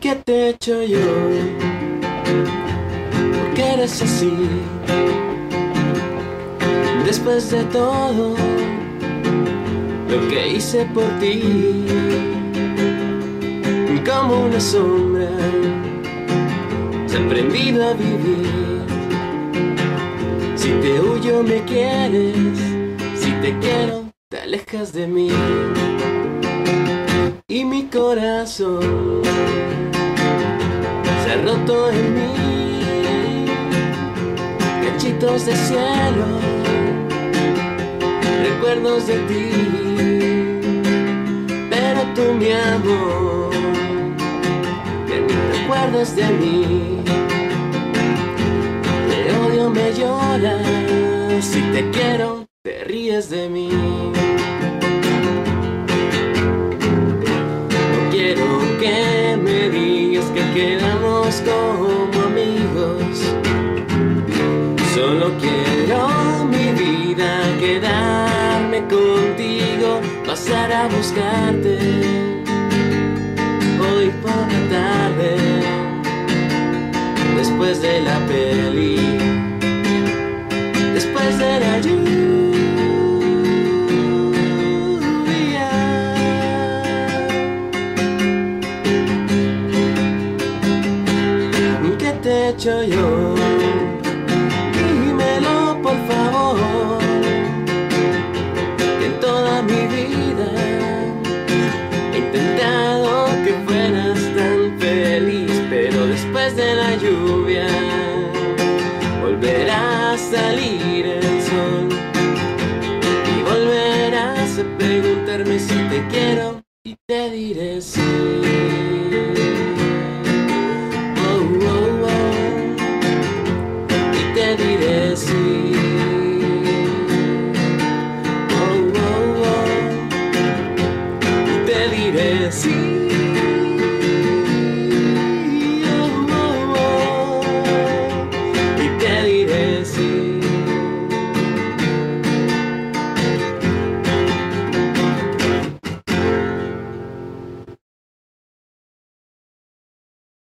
¿Qué te he hecho yo? ¿Por qué eres así? Después de todo lo que hice por ti, como una sombra, se ha aprendido a vivir. Si te huyo me quieres, si te quiero te alejas de mí. Se ha roto en mí. Cachitos de cielo, recuerdos de ti. Pero tú, mi amor, que ni te acuerdas de mí. Te odio, me lloras. Si te quiero, te ríes de mí. Quiero mi vida quedarme contigo, pasar a buscarte hoy por la tarde, después de la peli, después de la lluvia. ¿Qué te he hecho yo? Después de la lluvia volverá a salir el sol y volverás a preguntarme si te quiero y te diré sí. Oh, oh, oh. Y te diré sí. Oh, oh, oh. Y te diré sí.